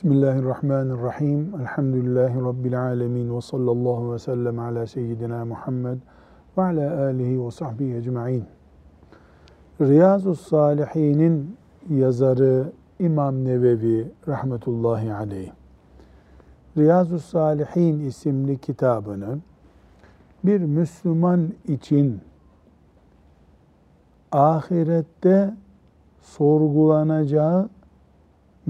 Bismillahirrahmanirrahim. Elhamdülillahi Rabbil alemin. Ve sallallahu ve sellem ala seyyidina Muhammed ve ala alihi ve sahbihi ecma'in. Riyazu Salihin'in yazarı İmam Nevevi rahmetullahi aleyh. Riyazu Salihin isimli kitabını bir Müslüman için ahirette sorgulanacağı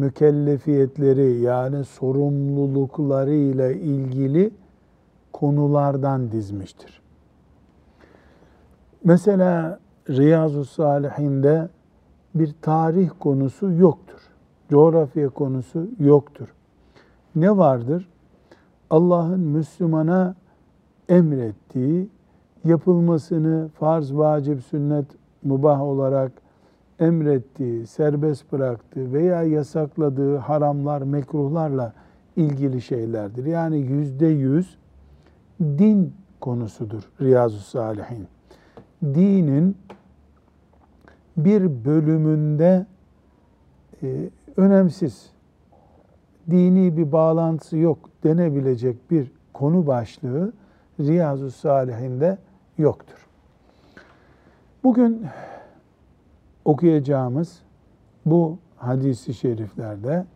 mükellefiyetleri yani sorumlulukları ile ilgili konulardan dizmiştir. Mesela Riyazu Salihinde bir tarih konusu yoktur. Coğrafya konusu yoktur. Ne vardır? Allah'ın Müslümana emrettiği, yapılmasını farz, vacip, sünnet, mubah olarak emrettiği, serbest bıraktığı veya yasakladığı haramlar, mekruhlarla ilgili şeylerdir. Yani yüzde yüz din konusudur Riyazu Salihin. Dinin bir bölümünde e, önemsiz, dini bir bağlantısı yok denebilecek bir konu başlığı Riyazu Salihinde yoktur. Bugün okuyacağımız bu hadisi şeriflerde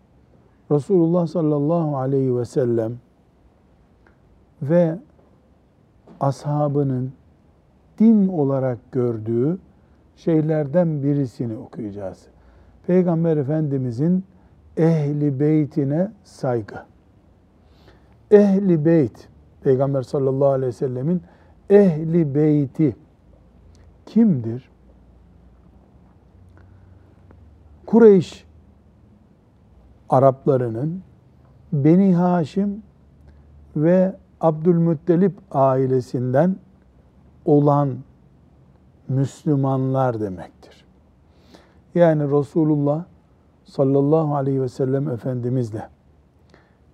Resulullah sallallahu aleyhi ve sellem ve ashabının din olarak gördüğü şeylerden birisini okuyacağız. Peygamber Efendimizin ehli beytine saygı. Ehli beyt, Peygamber sallallahu aleyhi ve sellemin ehli beyti kimdir? Kureyş Araplarının Beni Haşim ve Abdülmuttalip ailesinden olan Müslümanlar demektir. Yani Resulullah sallallahu aleyhi ve sellem Efendimizle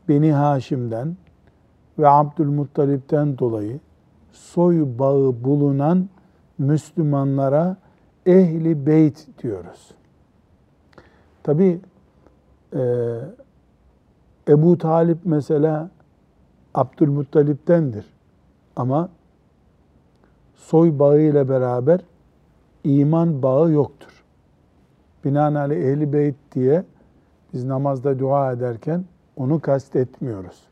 Beni Haşim'den ve Abdülmuttalip'ten dolayı soy bağı bulunan Müslümanlara ehli beyt diyoruz. Tabi e, Ebu Talip mesela Abdülmuttalip'tendir. Ama soy bağı ile beraber iman bağı yoktur. Binaenaleyh ehli beyt diye biz namazda dua ederken onu kastetmiyoruz.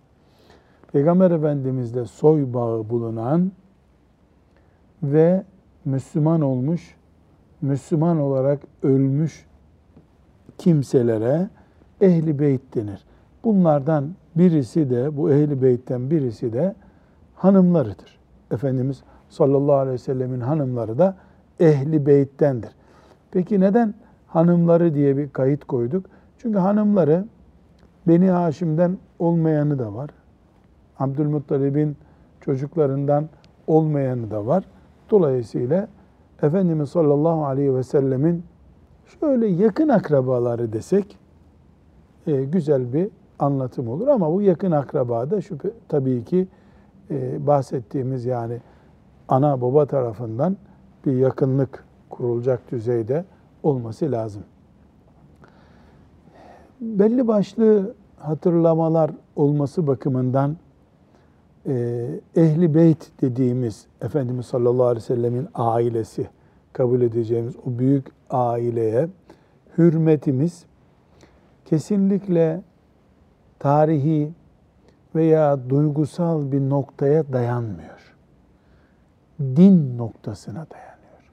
Peygamber Efendimiz'de soy bağı bulunan ve Müslüman olmuş, Müslüman olarak ölmüş kimselere ehli beyt denir. Bunlardan birisi de bu ehli beytten birisi de hanımlarıdır. Efendimiz sallallahu aleyhi ve sellemin hanımları da ehli beyttendir. Peki neden hanımları diye bir kayıt koyduk? Çünkü hanımları Beni Haşim'den olmayanı da var. Abdülmuttalib'in çocuklarından olmayanı da var. Dolayısıyla Efendimiz sallallahu aleyhi ve sellemin şöyle yakın akrabaları desek e, güzel bir anlatım olur ama bu yakın akraba da şüphe, tabii ki e, bahsettiğimiz yani ana baba tarafından bir yakınlık kurulacak düzeyde olması lazım. Belli başlı hatırlamalar olması bakımından e, ehli beyt dediğimiz Efendimiz sallallahu aleyhi ve sellemin ailesi kabul edeceğimiz o büyük aileye hürmetimiz kesinlikle tarihi veya duygusal bir noktaya dayanmıyor. Din noktasına dayanıyor.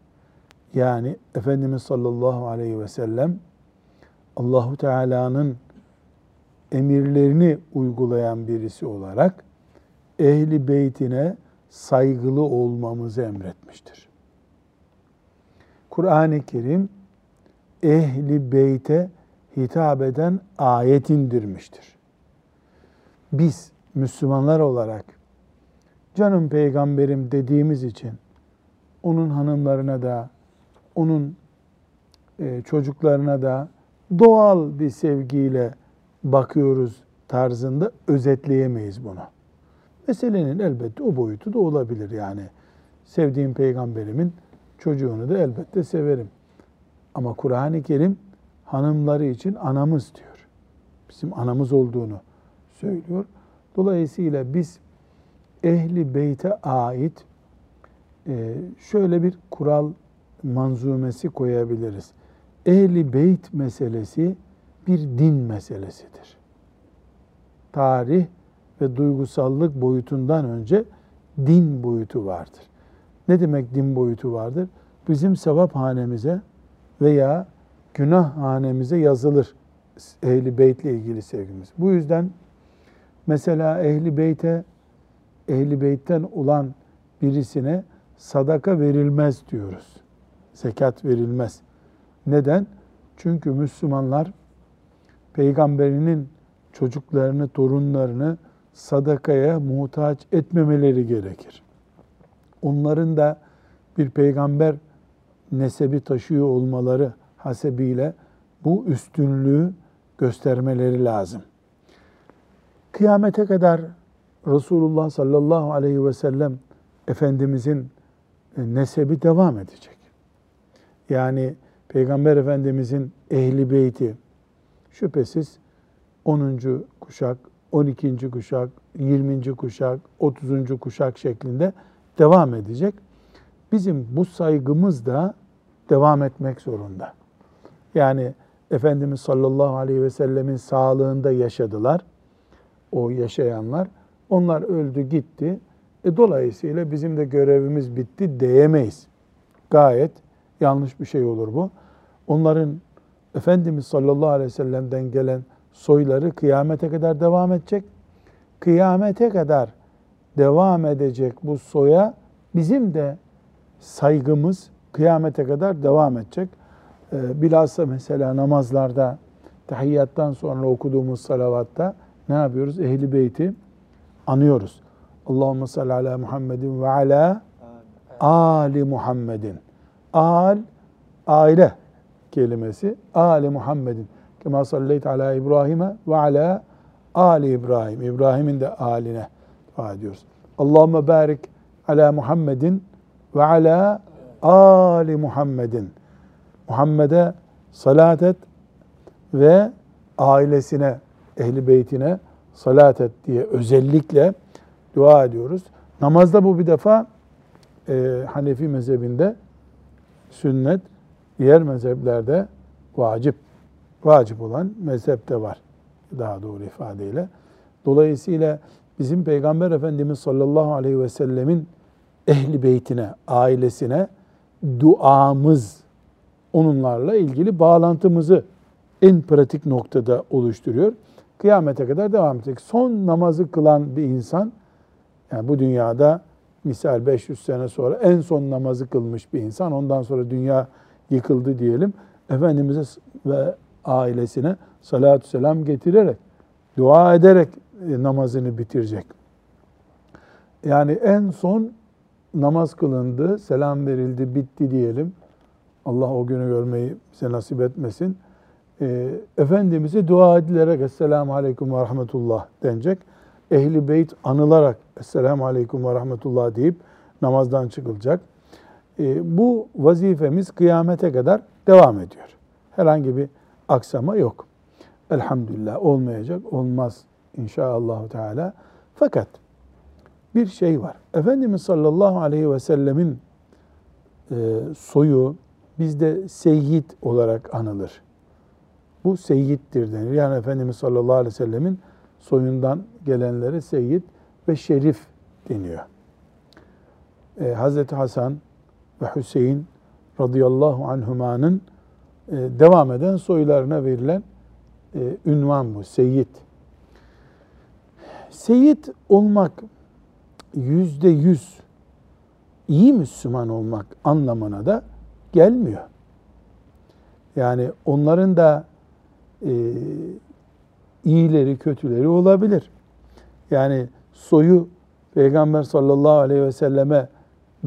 Yani Efendimiz sallallahu aleyhi ve sellem Allahu Teala'nın emirlerini uygulayan birisi olarak ehli beytine saygılı olmamızı emretmiştir. Kur'an-ı Kerim ehli beyte hitap eden ayet indirmiştir. Biz Müslümanlar olarak canım peygamberim dediğimiz için onun hanımlarına da onun e, çocuklarına da doğal bir sevgiyle bakıyoruz tarzında özetleyemeyiz bunu. Meselenin elbette o boyutu da olabilir yani. Sevdiğim peygamberimin çocuğunu da elbette severim. Ama Kur'an-ı Kerim hanımları için anamız diyor. bizim anamız olduğunu söylüyor. Dolayısıyla biz ehli beyte ait e, şöyle bir kural manzumesi koyabiliriz. Ehli beyt meselesi bir din meselesidir. Tarih ve duygusallık boyutundan önce din boyutu vardır. Ne demek din boyutu vardır? Bizim sevap hanemize veya günah hanemize yazılır ehli beytle ilgili sevgimiz. Bu yüzden mesela ehli beyte ehli beytten olan birisine sadaka verilmez diyoruz. Zekat verilmez. Neden? Çünkü Müslümanlar peygamberinin çocuklarını, torunlarını sadakaya muhtaç etmemeleri gerekir. Onların da bir peygamber nesebi taşıyor olmaları hasebiyle bu üstünlüğü göstermeleri lazım. Kıyamete kadar Resulullah sallallahu aleyhi ve sellem Efendimizin e, nesebi devam edecek. Yani Peygamber Efendimizin ehli beyti şüphesiz 10. kuşak, 12. kuşak, 20. kuşak, 30. kuşak şeklinde devam edecek. Bizim bu saygımız da devam etmek zorunda. Yani Efendimiz sallallahu aleyhi ve sellemin sağlığında yaşadılar. O yaşayanlar. Onlar öldü gitti. E dolayısıyla bizim de görevimiz bitti diyemeyiz. Gayet yanlış bir şey olur bu. Onların Efendimiz sallallahu aleyhi ve sellem'den gelen soyları kıyamete kadar devam edecek. Kıyamete kadar devam edecek bu soya bizim de saygımız kıyamete kadar devam edecek. Ee, bilhassa mesela namazlarda tahiyyattan sonra okuduğumuz salavatta ne yapıyoruz? Ehli beyti anıyoruz. Allahümme salli ala Muhammedin ve ala Ali Muhammedin. Al, aile kelimesi. Ali Muhammedin. Kema salleyt ala İbrahim'e ve ala Ali İbrahim. İbrahim'in de aline dua ediyoruz. Allahümme barik ala Muhammedin ve ala Ali Muhammedin. Muhammed'e salat et ve ailesine, ehli beytine salat et diye özellikle dua ediyoruz. Namazda bu bir defa e, Hanefi mezhebinde sünnet, diğer mezheplerde vacip. Vacip olan mezhepte var daha doğru ifadeyle. Dolayısıyla bizim Peygamber Efendimiz sallallahu aleyhi ve sellemin ehli beytine, ailesine duamız onunlarla ilgili bağlantımızı en pratik noktada oluşturuyor. Kıyamete kadar devam edecek. Son namazı kılan bir insan, yani bu dünyada misal 500 sene sonra en son namazı kılmış bir insan, ondan sonra dünya yıkıldı diyelim. Efendimiz'e ve ailesine salatü selam getirerek, dua ederek e, namazını bitirecek. Yani en son namaz kılındı, selam verildi, bitti diyelim. Allah o günü görmeyi bize nasip etmesin. E, Efendimiz'e dua edilerek Esselamu Aleyküm ve Rahmetullah denecek. Ehli Beyt anılarak Esselamu Aleyküm ve Rahmetullah deyip namazdan çıkılacak. E, bu vazifemiz kıyamete kadar devam ediyor. Herhangi bir aksama yok. Elhamdülillah olmayacak, olmaz inşallah Teala. Fakat bir şey var. Efendimiz sallallahu aleyhi ve sellemin e, soyu bizde seyyid olarak anılır. Bu seyyiddir denir. Yani Efendimiz sallallahu aleyhi ve sellemin soyundan gelenlere seyyid ve şerif deniyor. Ee, Hazreti Hasan ve Hüseyin radıyallahu anhumanın e, devam eden soylarına verilen e, ünvan bu, seyyid. Seyyid olmak yüzde yüz iyi Müslüman olmak anlamına da gelmiyor. Yani onların da e, iyileri, kötüleri olabilir. Yani soyu Peygamber sallallahu aleyhi ve selleme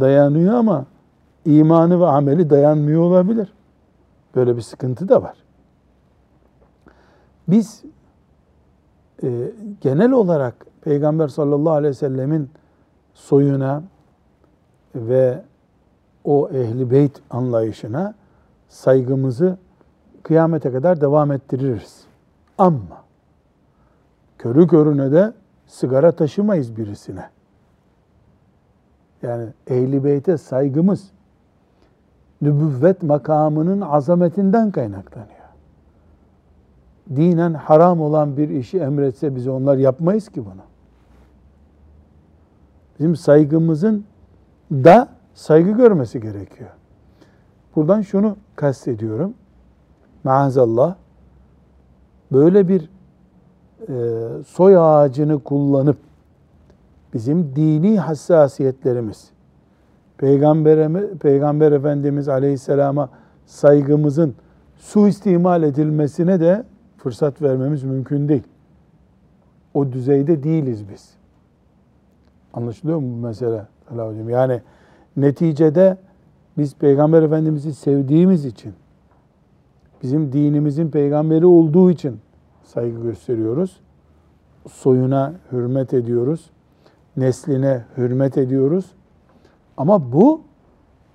dayanıyor ama imanı ve ameli dayanmıyor olabilir. Böyle bir sıkıntı da var. Biz e, genel olarak Peygamber sallallahu aleyhi ve sellemin soyuna ve o ehli beyt anlayışına saygımızı kıyamete kadar devam ettiririz. Ama körü körüne de sigara taşımayız birisine. Yani ehli beyte saygımız nübüvvet makamının azametinden kaynaklanıyor. Dinen haram olan bir işi emretse biz onlar yapmayız ki bunu. Bizim saygımızın da saygı görmesi gerekiyor. Buradan şunu kastediyorum. Maazallah böyle bir e, soy ağacını kullanıp bizim dini hassasiyetlerimiz, Peygamber, Peygamber Efendimiz Aleyhisselam'a saygımızın suistimal edilmesine de fırsat vermemiz mümkün değil. O düzeyde değiliz biz. Anlaşılıyor mu bu mesele? Yani neticede biz Peygamber Efendimiz'i sevdiğimiz için, bizim dinimizin peygamberi olduğu için saygı gösteriyoruz. Soyuna hürmet ediyoruz. Nesline hürmet ediyoruz. Ama bu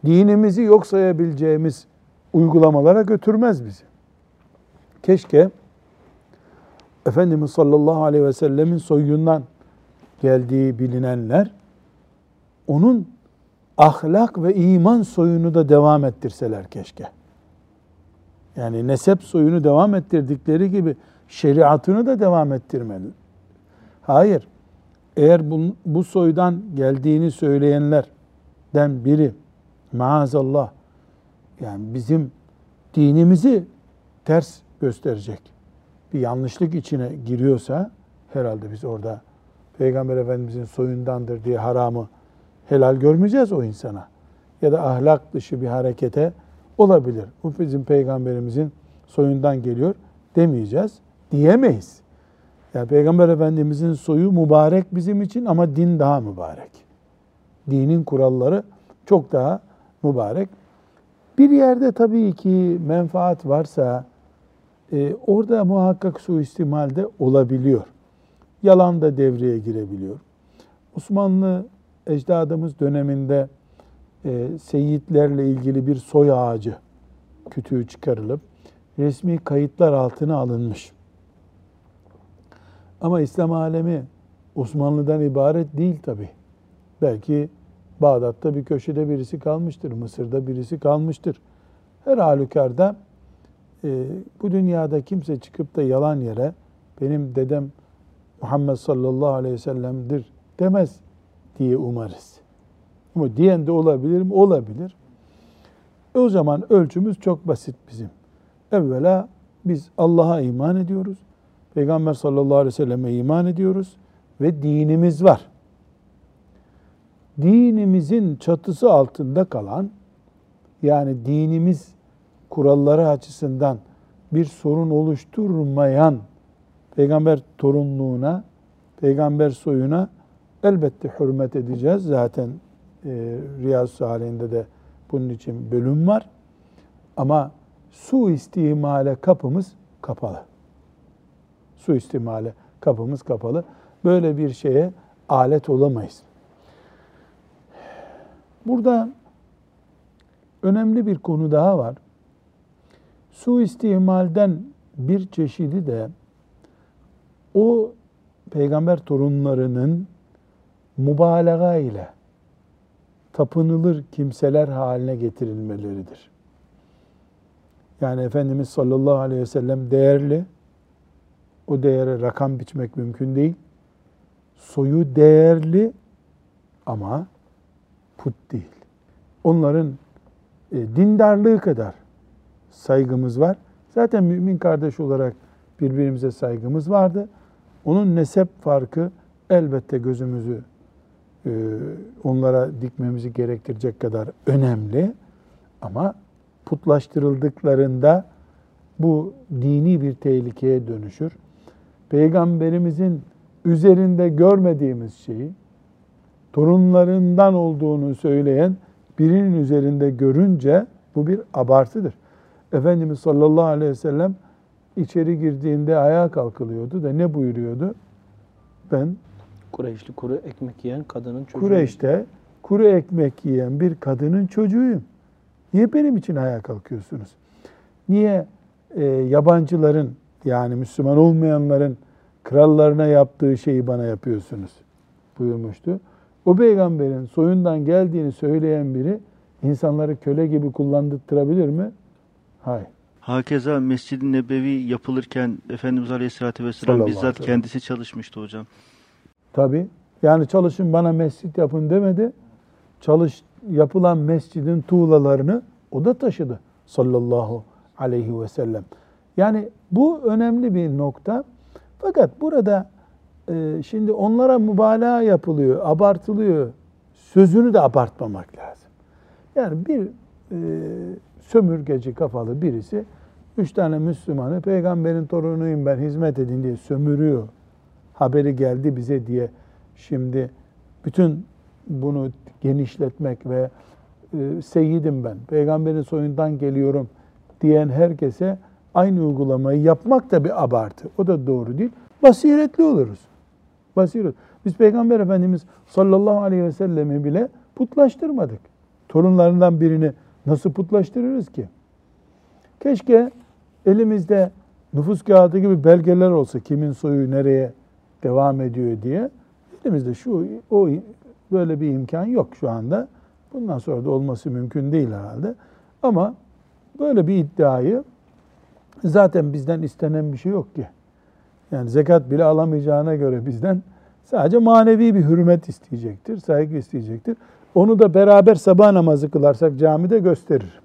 dinimizi yok sayabileceğimiz uygulamalara götürmez bizi. Keşke Efendimiz sallallahu aleyhi ve sellemin soyundan geldiği bilinenler onun ahlak ve iman soyunu da devam ettirseler keşke. Yani nesep soyunu devam ettirdikleri gibi şeriatını da devam ettirmeli. Hayır. Eğer bu, bu soydan geldiğini söyleyenlerden biri maazallah yani bizim dinimizi ters gösterecek bir yanlışlık içine giriyorsa herhalde biz orada Peygamber Efendimizin soyundandır diye haramı helal görmeyeceğiz o insana. Ya da ahlak dışı bir harekete olabilir. Bu bizim peygamberimizin soyundan geliyor demeyeceğiz. Diyemeyiz. Yani Peygamber Efendimizin soyu mübarek bizim için ama din daha mübarek. Dinin kuralları çok daha mübarek. Bir yerde tabii ki menfaat varsa e, orada muhakkak suistimal de olabiliyor. Yalan da devreye girebiliyor. Osmanlı ecdadımız döneminde e, seyitlerle ilgili bir soy ağacı kütüğü çıkarılıp resmi kayıtlar altına alınmış. Ama İslam alemi Osmanlı'dan ibaret değil tabi. Belki Bağdat'ta bir köşede birisi kalmıştır, Mısır'da birisi kalmıştır. Her halükarda e, bu dünyada kimse çıkıp da yalan yere benim dedem Muhammed sallallahu aleyhi ve sellem'dir demez diye umarız. Ama diyen de olabilir mi? Olabilir. E o zaman ölçümüz çok basit bizim. Evvela biz Allah'a iman ediyoruz. Peygamber sallallahu aleyhi ve selleme iman ediyoruz ve dinimiz var. Dinimizin çatısı altında kalan yani dinimiz kuralları açısından bir sorun oluşturmayan peygamber torunluğuna, peygamber soyuna elbette hürmet edeceğiz. Zaten e, Riyaz Salihinde de bunun için bölüm var. Ama su istimale kapımız kapalı. Su istimale kapımız kapalı. Böyle bir şeye alet olamayız. Burada önemli bir konu daha var. Su istimalden bir çeşidi de o peygamber torunlarının mübalağa ile tapınılır kimseler haline getirilmeleridir. Yani Efendimiz sallallahu aleyhi ve sellem değerli, o değere rakam biçmek mümkün değil. Soyu değerli ama put değil. Onların e, dindarlığı kadar saygımız var. Zaten mümin kardeş olarak birbirimize saygımız vardı. Onun nesep farkı elbette gözümüzü e, onlara dikmemizi gerektirecek kadar önemli. Ama putlaştırıldıklarında bu dini bir tehlikeye dönüşür. Peygamberimizin üzerinde görmediğimiz şeyi torunlarından olduğunu söyleyen birinin üzerinde görünce bu bir abartıdır. Efendimiz sallallahu aleyhi ve sellem içeri girdiğinde ayağa kalkılıyordu da ne buyuruyordu? Ben Kureyşli kuru ekmek yiyen kadının çocuğu. Kureyş'te kuru ekmek yiyen bir kadının çocuğuyum. Niye benim için ayağa kalkıyorsunuz? Niye e, yabancıların yani Müslüman olmayanların krallarına yaptığı şeyi bana yapıyorsunuz buyurmuştu. O peygamberin soyundan geldiğini söyleyen biri insanları köle gibi kullandırtırabilir mi? Hayır. Hakeza Mescid-i Nebevi yapılırken Efendimiz Aleyhisselatü Vesselam Sallallahu bizzat aleyhi kendisi çalışmıştı hocam. Tabi. Yani çalışın bana mescit yapın demedi. Çalış yapılan mescidin tuğlalarını o da taşıdı sallallahu aleyhi ve sellem. Yani bu önemli bir nokta. Fakat burada e, şimdi onlara mübalağa yapılıyor, abartılıyor. Sözünü de abartmamak lazım. Yani bir e, sömürgeci kafalı birisi üç tane Müslümanı peygamberin torunuyum ben hizmet edin diye sömürüyor. Haberi geldi bize diye şimdi bütün bunu genişletmek ve e, ben, peygamberin soyundan geliyorum diyen herkese aynı uygulamayı yapmak da bir abartı. O da doğru değil. Basiretli oluruz. Basiret. Biz Peygamber Efendimiz sallallahu aleyhi ve sellemi bile putlaştırmadık. Torunlarından birini nasıl putlaştırırız ki? Keşke elimizde nüfus kağıdı gibi belgeler olsa kimin soyu nereye devam ediyor diye. Elimizde şu o böyle bir imkan yok şu anda. Bundan sonra da olması mümkün değil herhalde. Ama böyle bir iddiayı zaten bizden istenen bir şey yok ki. Yani zekat bile alamayacağına göre bizden sadece manevi bir hürmet isteyecektir, saygı isteyecektir. Onu da beraber sabah namazı kılarsak camide gösterir.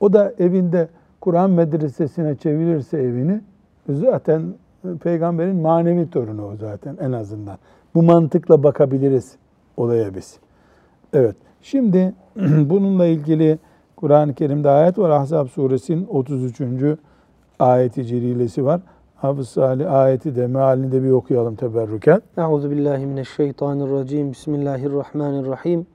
O da evinde Kur'an medresesine çevirirse evini zaten peygamberin manevi torunu o zaten en azından. Bu mantıkla bakabiliriz olaya biz. Evet. Şimdi bununla ilgili Kur'an-ı Kerim'de ayet var. Ahzab suresinin 33. ayeti celilesi var. Hafız Salih ayeti de mealini de bir okuyalım teberrüken. Euzu billahi mineşşeytanirracim. Bismillahirrahmanirrahim.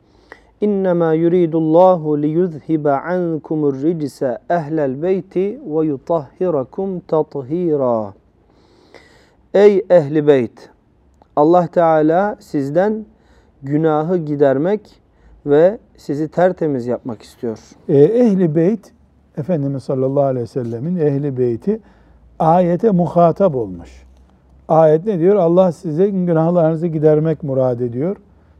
İnnemâ yuridullahu liyuzhibe ankumur ricse ehlel beyti ve yutahhirakum tathira. Ey ehli beyt! Allah Teala sizden günahı gidermek ve sizi tertemiz yapmak istiyor. Ee, ehli beyt, Efendimiz sallallahu aleyhi ve sellemin ehli beyti ayete muhatap olmuş. Ayet ne diyor? Allah size günahlarınızı gidermek murad ediyor.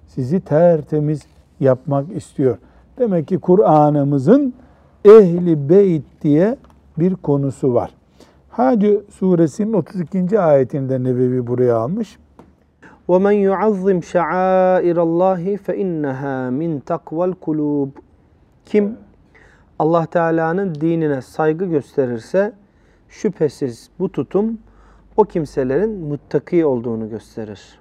Sizi tertemiz yapmak istiyor. Demek ki Kur'an'ımızın ehli beyt diye bir konusu var. Hacı suresinin 32. ayetinde Nebevi buraya almış. وَمَنْ يُعَظِّمْ شَعَائِرَ اللّٰهِ فَاِنَّهَا مِنْ تَقْوَ الْقُلُوبِ Kim Allah Teala'nın dinine saygı gösterirse şüphesiz bu tutum o kimselerin muttaki olduğunu gösterir.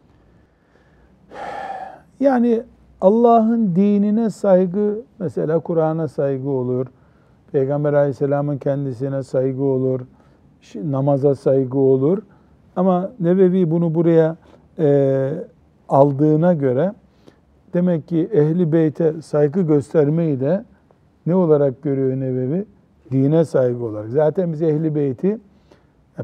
Yani Allah'ın dinine saygı, mesela Kur'an'a saygı olur, Peygamber aleyhisselamın kendisine saygı olur, namaza saygı olur. Ama Nebevi bunu buraya e, aldığına göre demek ki ehli beyte saygı göstermeyi de ne olarak görüyor Nebevi? Dine saygı olarak. Zaten biz ehli beyti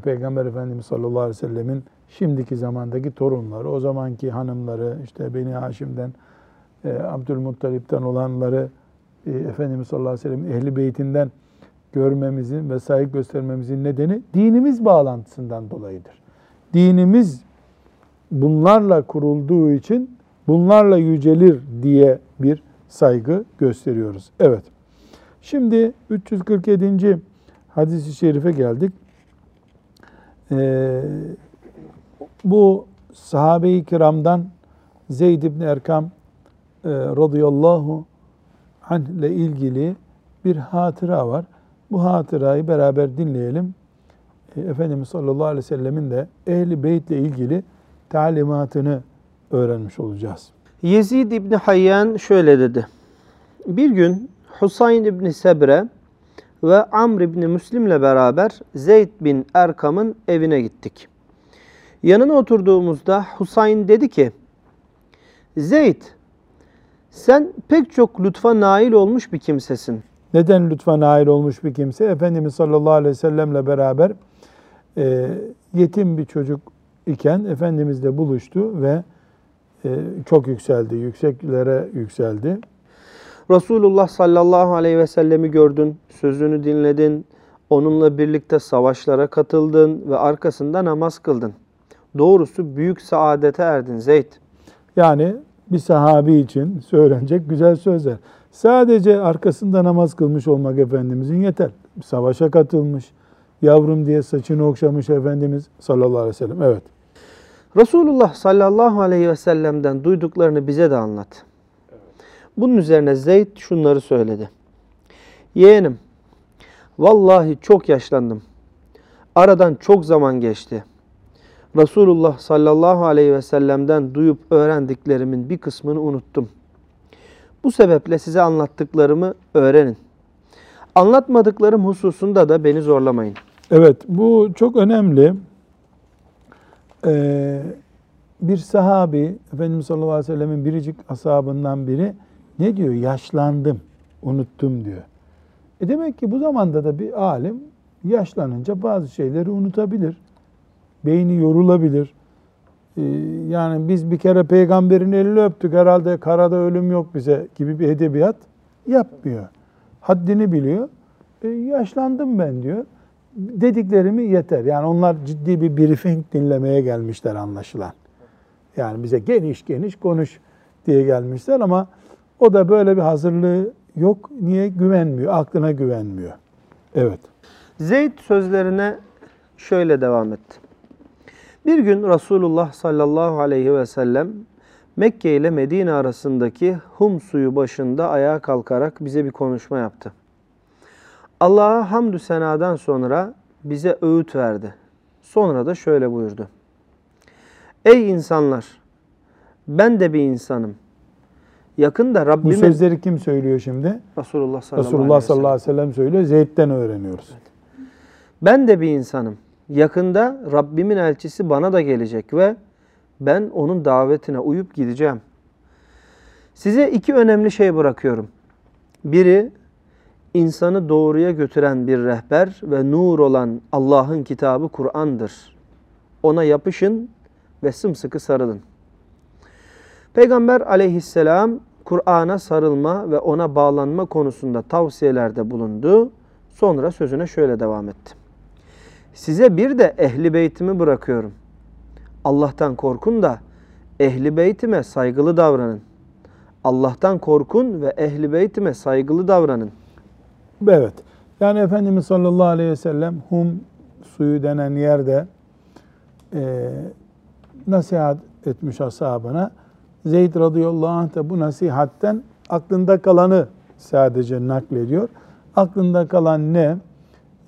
Peygamber Efendimiz sallallahu aleyhi ve sellemin şimdiki zamandaki torunları, o zamanki hanımları, işte Beni Haşim'den, e, Abdülmuttalip'ten olanları e, Efendimiz sallallahu aleyhi ve sellem'in ehli beytinden görmemizin ve saygı göstermemizin nedeni dinimiz bağlantısından dolayıdır. Dinimiz bunlarla kurulduğu için bunlarla yücelir diye bir saygı gösteriyoruz. Evet. Şimdi 347. hadis-i şerife geldik. Ee, bu sahabe-i kiramdan Zeyd ibn Erkam e, radıyallahu anh ile ilgili bir hatıra var. Bu hatırayı beraber dinleyelim. E, Efendimiz sallallahu aleyhi ve sellemin de ehli beyt ile ilgili talimatını öğrenmiş olacağız. Yezid İbni Hayyan şöyle dedi. Bir gün Husayn İbni Sebre ve Amr İbni Müslim'le beraber Zeyd bin Erkam'ın evine gittik. Yanına oturduğumuzda Husayn dedi ki, Zeyd sen pek çok lütfa nail olmuş bir kimsesin. Neden lütfa nail olmuş bir kimse? Efendimiz sallallahu aleyhi ve sellemle beraber e, yetim bir çocuk iken Efendimizle buluştu ve e, çok yükseldi, yükseklere yükseldi. Resulullah sallallahu aleyhi ve sellemi gördün, sözünü dinledin, Onunla birlikte savaşlara katıldın ve arkasında namaz kıldın. Doğrusu büyük saadete erdin Zeyd. Yani bir sahabi için söylenecek güzel sözler. Sadece arkasında namaz kılmış olmak Efendimizin yeter. Savaşa katılmış, yavrum diye saçını okşamış Efendimiz sallallahu aleyhi ve sellem. Evet. Resulullah sallallahu aleyhi ve sellem'den duyduklarını bize de anlat. Bunun üzerine Zeyd şunları söyledi. Yeğenim, vallahi çok yaşlandım. Aradan çok zaman geçti. Resulullah sallallahu aleyhi ve sellem'den duyup öğrendiklerimin bir kısmını unuttum. Bu sebeple size anlattıklarımı öğrenin. Anlatmadıklarım hususunda da beni zorlamayın. Evet bu çok önemli. Ee, bir sahabi Efendimiz sallallahu aleyhi ve sellemin biricik ashabından biri ne diyor? Yaşlandım, unuttum diyor. E demek ki bu zamanda da bir alim yaşlanınca bazı şeyleri unutabilir. Beyni yorulabilir. Ee, yani biz bir kere peygamberin elini öptük herhalde karada ölüm yok bize gibi bir edebiyat yapmıyor. Haddini biliyor. E, yaşlandım ben diyor. Dediklerimi yeter. Yani onlar ciddi bir briefing dinlemeye gelmişler anlaşılan. Yani bize geniş geniş konuş diye gelmişler ama o da böyle bir hazırlığı yok. Niye? Güvenmiyor. Aklına güvenmiyor. Evet. Zeyd sözlerine şöyle devam etti. Bir gün Resulullah sallallahu aleyhi ve sellem Mekke ile Medine arasındaki Hum suyu başında ayağa kalkarak bize bir konuşma yaptı. Allah'a hamdü senadan sonra bize öğüt verdi. Sonra da şöyle buyurdu. Ey insanlar! Ben de bir insanım. Yakında Bu Rabbimin... sözleri kim söylüyor şimdi? Resulullah sallallahu, Resulullah aleyhi ve sellem. sallallahu aleyhi ve sellem söylüyor. Zeyd'den öğreniyoruz. Ben de bir insanım. Yakında Rabbimin elçisi bana da gelecek ve ben onun davetine uyup gideceğim. Size iki önemli şey bırakıyorum. Biri insanı doğruya götüren bir rehber ve nur olan Allah'ın kitabı Kur'an'dır. Ona yapışın ve sımsıkı sarılın. Peygamber aleyhisselam Kur'an'a sarılma ve ona bağlanma konusunda tavsiyelerde bulundu. Sonra sözüne şöyle devam etti. Size bir de ehli beytimi bırakıyorum. Allah'tan korkun da ehli beytime saygılı davranın. Allah'tan korkun ve ehli beytime saygılı davranın. Evet. Yani Efendimiz sallallahu aleyhi ve sellem Hum suyu denen yerde e, nasihat etmiş ashabına. Zeyd radıyallahu anh da bu nasihatten aklında kalanı sadece naklediyor. Aklında kalan ne?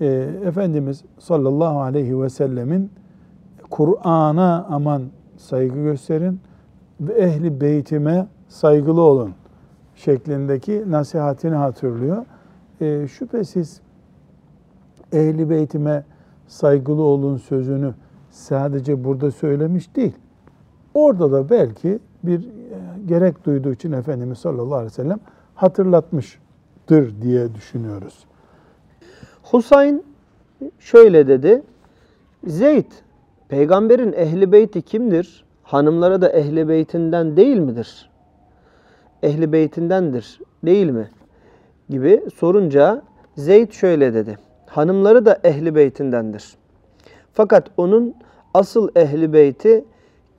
E, Efendimiz sallallahu aleyhi ve sellemin Kur'an'a aman saygı gösterin ve ehli beytime saygılı olun şeklindeki nasihatini hatırlıyor. E, şüphesiz ehli beytime saygılı olun sözünü sadece burada söylemiş değil. Orada da belki bir e, gerek duyduğu için Efendimiz sallallahu aleyhi ve sellem hatırlatmıştır diye düşünüyoruz. Husayn şöyle dedi. Zeyd, peygamberin ehli beyti kimdir? Hanımlara da ehli beytinden değil midir? Ehli beytindendir değil mi? Gibi sorunca Zeyd şöyle dedi. Hanımları da ehli beytindendir. Fakat onun asıl ehli beyti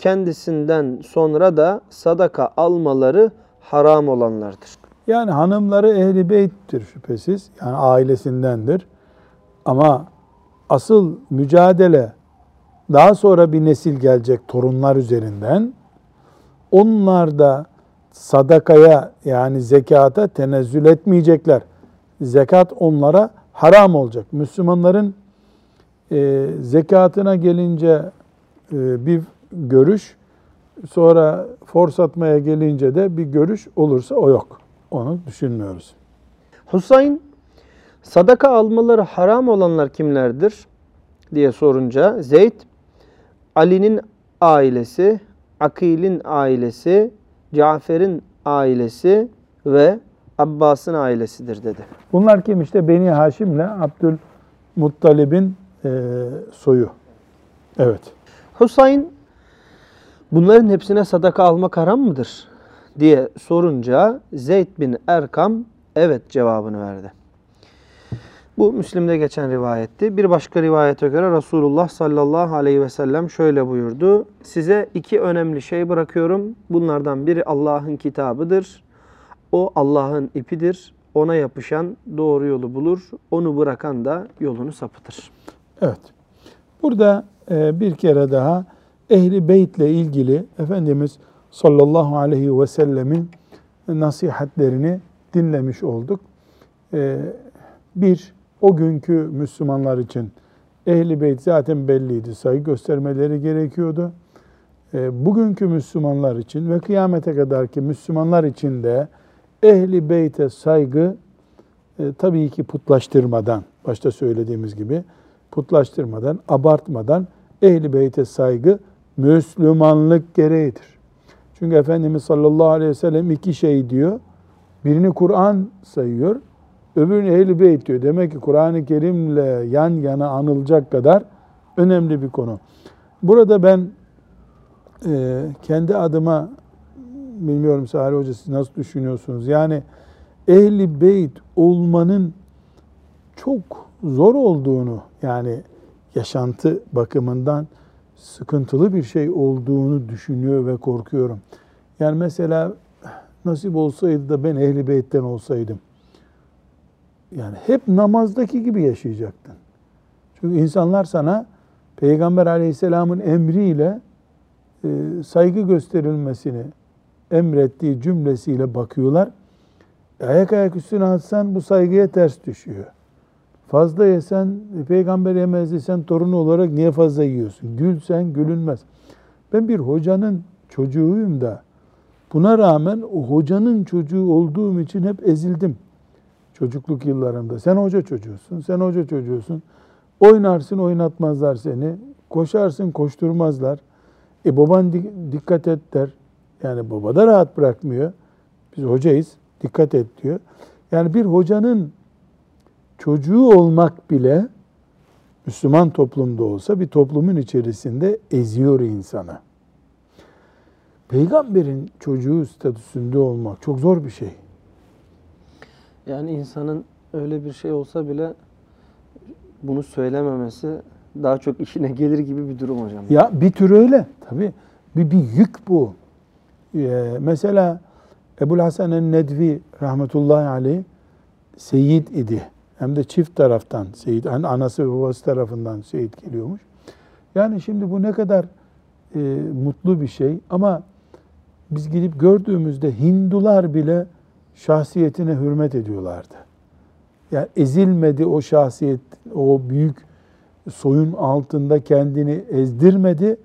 kendisinden sonra da sadaka almaları haram olanlardır. Yani hanımları ehli beyttir şüphesiz. Yani ailesindendir. Ama asıl mücadele daha sonra bir nesil gelecek torunlar üzerinden. Onlar da sadakaya yani zekata tenezzül etmeyecekler. Zekat onlara haram olacak. Müslümanların e, zekatına gelince e, bir görüş, sonra fors atmaya gelince de bir görüş olursa o yok. Onu düşünmüyoruz. Husayn sadaka almaları haram olanlar kimlerdir diye sorunca Zeyd Ali'nin ailesi, Akil'in ailesi, Cafer'in ailesi ve Abbas'ın ailesidir dedi. Bunlar kim işte Beni Haşim'le Abdülmuttalib'in e, soyu. Evet. Husayn bunların hepsine sadaka almak haram mıdır diye sorunca Zeyd bin Erkam evet cevabını verdi. Bu Müslim'de geçen rivayetti. Bir başka rivayete göre Resulullah sallallahu aleyhi ve sellem şöyle buyurdu. Size iki önemli şey bırakıyorum. Bunlardan biri Allah'ın kitabıdır. O Allah'ın ipidir. Ona yapışan doğru yolu bulur. Onu bırakan da yolunu sapıtır. Evet. Burada e, bir kere daha ehli beytle ilgili Efendimiz sallallahu aleyhi ve sellemin nasihatlerini dinlemiş olduk. E, bir, o günkü Müslümanlar için ehli beyt zaten belliydi. Saygı göstermeleri gerekiyordu. E, bugünkü Müslümanlar için ve kıyamete kadarki Müslümanlar için de ehli beyte saygı e, tabii ki putlaştırmadan, başta söylediğimiz gibi putlaştırmadan, abartmadan ehli beyte saygı Müslümanlık gereğidir. Çünkü Efendimiz sallallahu aleyhi ve sellem iki şey diyor. Birini Kur'an sayıyor, öbürünü ehl Beyt diyor. Demek ki Kur'an-ı Kerim'le yan yana anılacak kadar önemli bir konu. Burada ben e, kendi adıma bilmiyorum Salih Hoca siz nasıl düşünüyorsunuz? Yani ehli beyt olmanın çok zor olduğunu yani yaşantı bakımından sıkıntılı bir şey olduğunu düşünüyor ve korkuyorum. Yani mesela nasip olsaydı da ben ehli beytten olsaydım. Yani hep namazdaki gibi yaşayacaktın. Çünkü insanlar sana Peygamber aleyhisselamın emriyle e, saygı gösterilmesini emrettiği cümlesiyle bakıyorlar. Ayak ayak üstüne atsan bu saygıya ters düşüyor. Fazla yesen, peygamber yemez desen torunu olarak niye fazla yiyorsun? Gülsen gülünmez. Ben bir hocanın çocuğuyum da buna rağmen o hocanın çocuğu olduğum için hep ezildim. Çocukluk yıllarımda. Sen hoca çocuğusun, sen hoca çocuğusun. Oynarsın oynatmazlar seni. Koşarsın koşturmazlar. E baban dikkat et der. Yani baba da rahat bırakmıyor. Biz hocayız, dikkat et diyor. Yani bir hocanın çocuğu olmak bile Müslüman toplumda olsa bir toplumun içerisinde eziyor insanı. Peygamberin çocuğu statüsünde olmak çok zor bir şey. Yani insanın öyle bir şey olsa bile bunu söylememesi daha çok işine gelir gibi bir durum hocam. Ya bir tür öyle tabii. Bir, bir yük bu. Ee, mesela Ebul Hasan el-Nedvi rahmetullahi aleyh seyit idi. Hem de çift taraftan seyit, yani anası ve babası tarafından seyit geliyormuş. Yani şimdi bu ne kadar e, mutlu bir şey ama biz gidip gördüğümüzde Hindular bile şahsiyetine hürmet ediyorlardı. Yani ezilmedi o şahsiyet, o büyük soyun altında kendini ezdirmedi,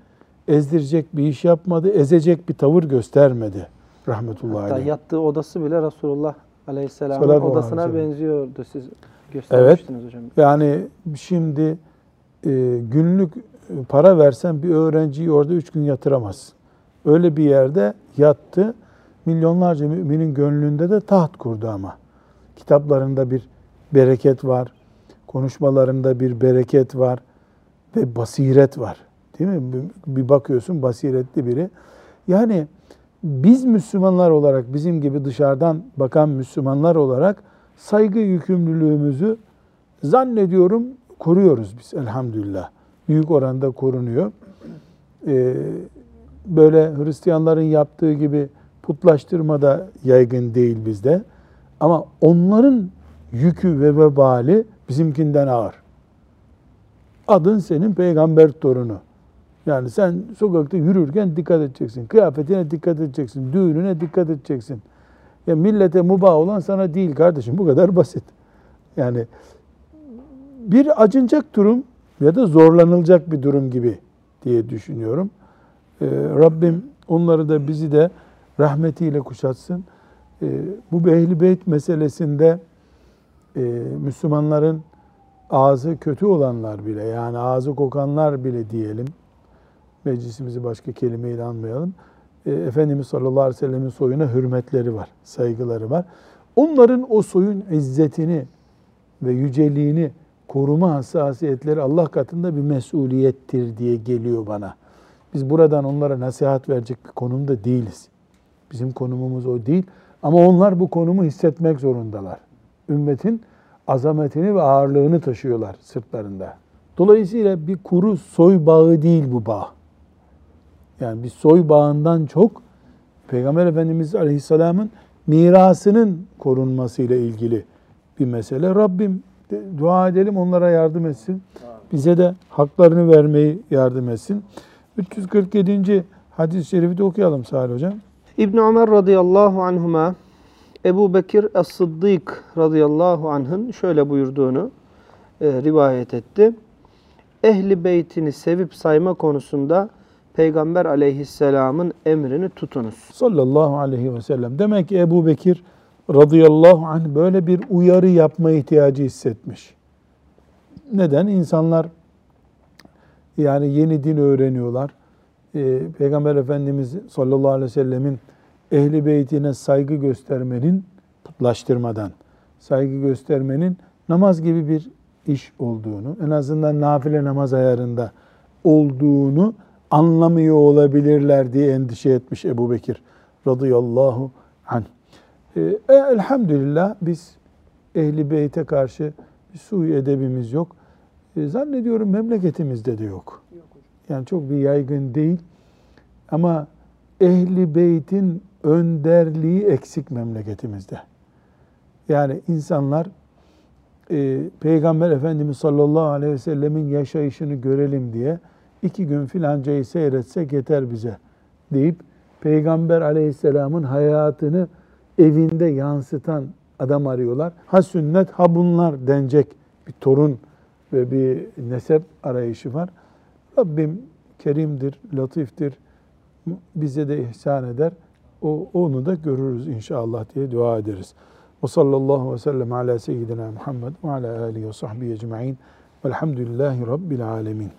ezdirecek bir iş yapmadı, ezecek bir tavır göstermedi rahmetullahi Hatta aleyh. yattığı odası bile Resulullah Aleyhisselam'ın odasına benziyordu. Siz göstermiştiniz hocam. Yani şimdi e, günlük para versen bir öğrenciyi orada üç gün yatıramazsın. Öyle bir yerde yattı. Milyonlarca müminin gönlünde de taht kurdu ama. Kitaplarında bir bereket var. Konuşmalarında bir bereket var. Ve basiret var. Değil mi? Bir bakıyorsun basiretli biri. Yani biz Müslümanlar olarak, bizim gibi dışarıdan bakan Müslümanlar olarak saygı yükümlülüğümüzü zannediyorum koruyoruz biz elhamdülillah. Büyük oranda korunuyor. Ee, böyle Hristiyanların yaptığı gibi putlaştırma da yaygın değil bizde. Ama onların yükü ve vebali bizimkinden ağır. Adın senin peygamber torunu. Yani sen sokakta yürürken dikkat edeceksin. Kıyafetine dikkat edeceksin. Düğününe dikkat edeceksin. Ya millete mubah olan sana değil kardeşim. Bu kadar basit. Yani bir acınacak durum ya da zorlanılacak bir durum gibi diye düşünüyorum. Ee, Rabbim onları da bizi de rahmetiyle kuşatsın. Ee, bu ehli beyt meselesinde e, Müslümanların ağzı kötü olanlar bile yani ağzı kokanlar bile diyelim meclisimizi başka kelimeyle anmayalım. E, Efendimiz sallallahu aleyhi ve sellemin soyuna hürmetleri var, saygıları var. Onların o soyun izzetini ve yüceliğini koruma hassasiyetleri Allah katında bir mesuliyettir diye geliyor bana. Biz buradan onlara nasihat verecek bir konumda değiliz. Bizim konumumuz o değil. Ama onlar bu konumu hissetmek zorundalar. Ümmetin azametini ve ağırlığını taşıyorlar sırtlarında. Dolayısıyla bir kuru soy bağı değil bu bağ. Yani bir soy bağından çok Peygamber Efendimiz Aleyhisselam'ın mirasının korunmasıyla ilgili bir mesele. Rabbim dua edelim onlara yardım etsin. Bize de haklarını vermeyi yardım etsin. 347. hadis-i şerifi de okuyalım Salih Hocam. İbn Ömer radıyallahu anhuma Ebu Bekir Es-Sıddık radıyallahu anh'ın şöyle buyurduğunu e, rivayet etti. Ehli beytini sevip sayma konusunda Peygamber aleyhisselamın emrini tutunuz. sallallahu aleyhi ve sellem. Demek ki Ebu Bekir radıyallahu anh böyle bir uyarı yapma ihtiyacı hissetmiş. Neden? İnsanlar yani yeni din öğreniyorlar. Ee, Peygamber Efendimiz sallallahu aleyhi ve sellemin ehli beytine saygı göstermenin putlaştırmadan saygı göstermenin namaz gibi bir iş olduğunu, en azından nafile namaz ayarında olduğunu anlamıyor olabilirler diye endişe etmiş Ebu Bekir radıyallahu anh. Ee, e, elhamdülillah biz ehli beyte karşı bir suyu edebimiz yok. E, zannediyorum memleketimizde de yok. Yani çok bir yaygın değil. Ama ehli beytin önderliği eksik memleketimizde. Yani insanlar e, Peygamber Efendimiz sallallahu aleyhi ve sellemin yaşayışını görelim diye iki gün filancayı seyretsek yeter bize deyip Peygamber aleyhisselamın hayatını evinde yansıtan adam arıyorlar. Ha sünnet ha bunlar denecek bir torun ve bir nesep arayışı var. Rabbim kerimdir, latiftir. Bize de ihsan eder. O, onu da görürüz inşallah diye dua ederiz. Ve sallallahu ve sellem ala seyyidina Muhammed ve ala alihi ve sahbihi ecma'in. Velhamdülillahi Rabbil alemin.